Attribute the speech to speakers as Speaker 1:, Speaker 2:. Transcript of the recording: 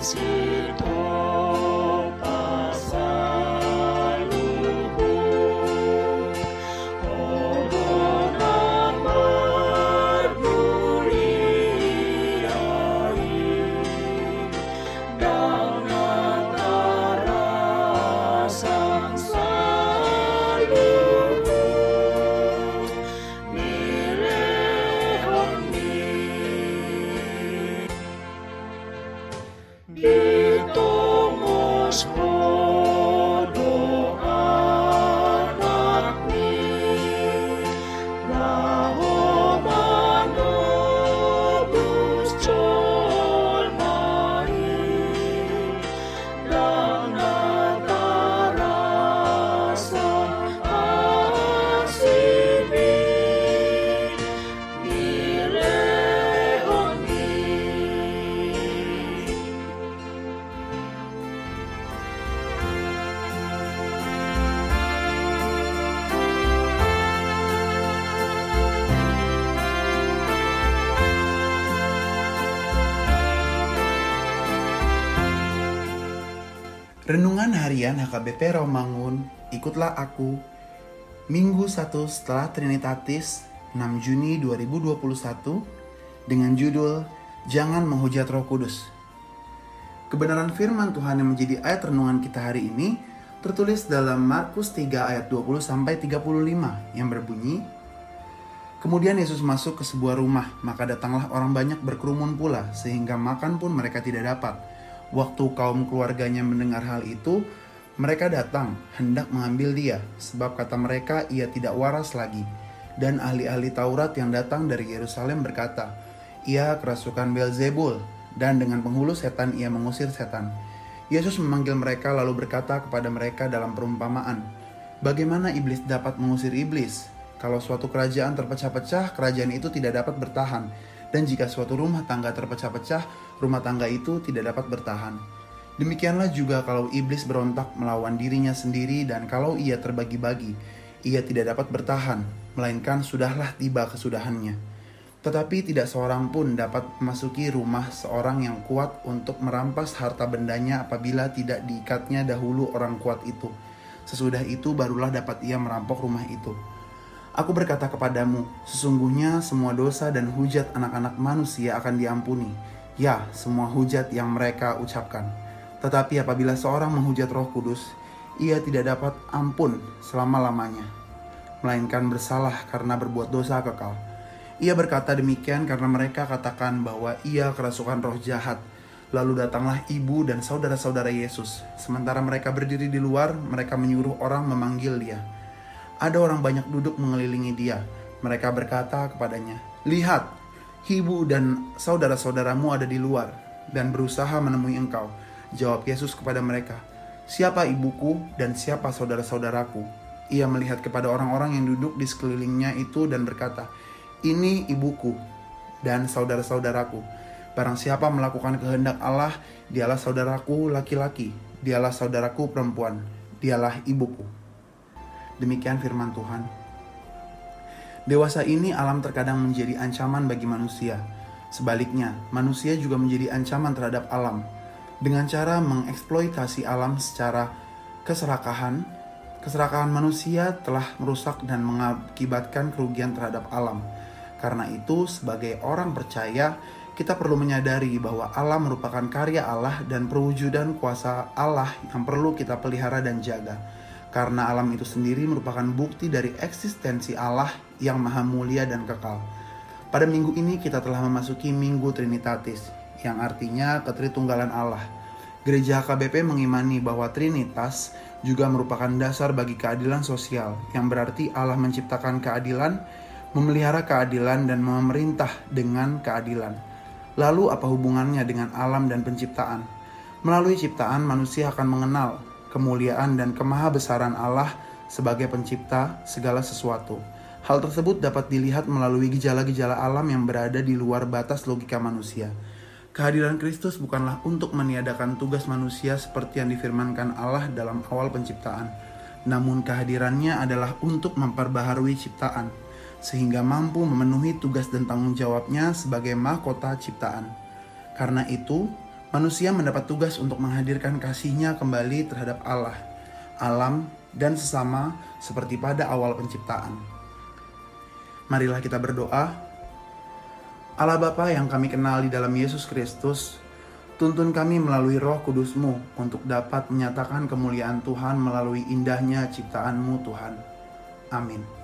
Speaker 1: Jones. Renungan Harian HKBP Romangun, ikutlah aku. Minggu 1 setelah Trinitatis, 6 Juni 2021, dengan judul Jangan Menghujat Roh Kudus. Kebenaran firman Tuhan yang menjadi ayat renungan kita hari ini tertulis dalam Markus 3 ayat 20 sampai 35 yang berbunyi Kemudian Yesus masuk ke sebuah rumah, maka datanglah orang banyak berkerumun pula sehingga makan pun mereka tidak dapat. Waktu kaum keluarganya mendengar hal itu, mereka datang hendak mengambil dia, sebab kata mereka ia tidak waras lagi. Dan ahli-ahli Taurat yang datang dari Yerusalem berkata, ia kerasukan Belzebul, dan dengan penghulu setan ia mengusir setan. Yesus memanggil mereka lalu berkata kepada mereka dalam perumpamaan, Bagaimana iblis dapat mengusir iblis? Kalau suatu kerajaan terpecah-pecah, kerajaan itu tidak dapat bertahan dan jika suatu rumah tangga terpecah-pecah, rumah tangga itu tidak dapat bertahan. Demikianlah juga kalau iblis berontak melawan dirinya sendiri dan kalau ia terbagi-bagi, ia tidak dapat bertahan, melainkan sudahlah tiba kesudahannya. Tetapi tidak seorang pun dapat memasuki rumah seorang yang kuat untuk merampas harta bendanya apabila tidak diikatnya dahulu orang kuat itu. Sesudah itu barulah dapat ia merampok rumah itu. Aku berkata kepadamu, sesungguhnya semua dosa dan hujat anak-anak manusia akan diampuni. Ya, semua hujat yang mereka ucapkan. Tetapi apabila seorang menghujat roh kudus, ia tidak dapat ampun selama-lamanya. Melainkan bersalah karena berbuat dosa kekal. Ia berkata demikian karena mereka katakan bahwa ia kerasukan roh jahat. Lalu datanglah ibu dan saudara-saudara Yesus. Sementara mereka berdiri di luar, mereka menyuruh orang memanggil dia. Ada orang banyak duduk mengelilingi dia. Mereka berkata kepadanya, "Lihat, ibu dan saudara-saudaramu ada di luar dan berusaha menemui engkau." Jawab Yesus kepada mereka, "Siapa ibuku dan siapa saudara-saudaraku?" Ia melihat kepada orang-orang yang duduk di sekelilingnya itu dan berkata, "Ini ibuku dan saudara-saudaraku. Barang siapa melakukan kehendak Allah, dialah saudaraku laki-laki, dialah saudaraku perempuan, dialah ibuku." Demikian firman Tuhan. Dewasa ini alam terkadang menjadi ancaman bagi manusia. Sebaliknya, manusia juga menjadi ancaman terhadap alam. Dengan cara mengeksploitasi alam secara keserakahan, keserakahan manusia telah merusak dan mengakibatkan kerugian terhadap alam. Karena itu, sebagai orang percaya, kita perlu menyadari bahwa alam merupakan karya Allah dan perwujudan kuasa Allah yang perlu kita pelihara dan jaga karena alam itu sendiri merupakan bukti dari eksistensi Allah yang maha mulia dan kekal. Pada minggu ini kita telah memasuki Minggu Trinitatis, yang artinya ketritunggalan Allah. Gereja KBP mengimani bahwa Trinitas juga merupakan dasar bagi keadilan sosial, yang berarti Allah menciptakan keadilan, memelihara keadilan, dan memerintah dengan keadilan. Lalu apa hubungannya dengan alam dan penciptaan? Melalui ciptaan, manusia akan mengenal kemuliaan dan kemahabesaran Allah sebagai pencipta segala sesuatu. Hal tersebut dapat dilihat melalui gejala-gejala alam yang berada di luar batas logika manusia. Kehadiran Kristus bukanlah untuk meniadakan tugas manusia seperti yang difirmankan Allah dalam awal penciptaan, namun kehadirannya adalah untuk memperbaharui ciptaan, sehingga mampu memenuhi tugas dan tanggung jawabnya sebagai mahkota ciptaan. Karena itu, manusia mendapat tugas untuk menghadirkan kasihnya kembali terhadap Allah, alam, dan sesama seperti pada awal penciptaan. Marilah kita berdoa. Allah Bapa yang kami kenal di dalam Yesus Kristus, tuntun kami melalui roh kudusmu untuk dapat menyatakan kemuliaan Tuhan melalui indahnya ciptaanmu Tuhan. Amin.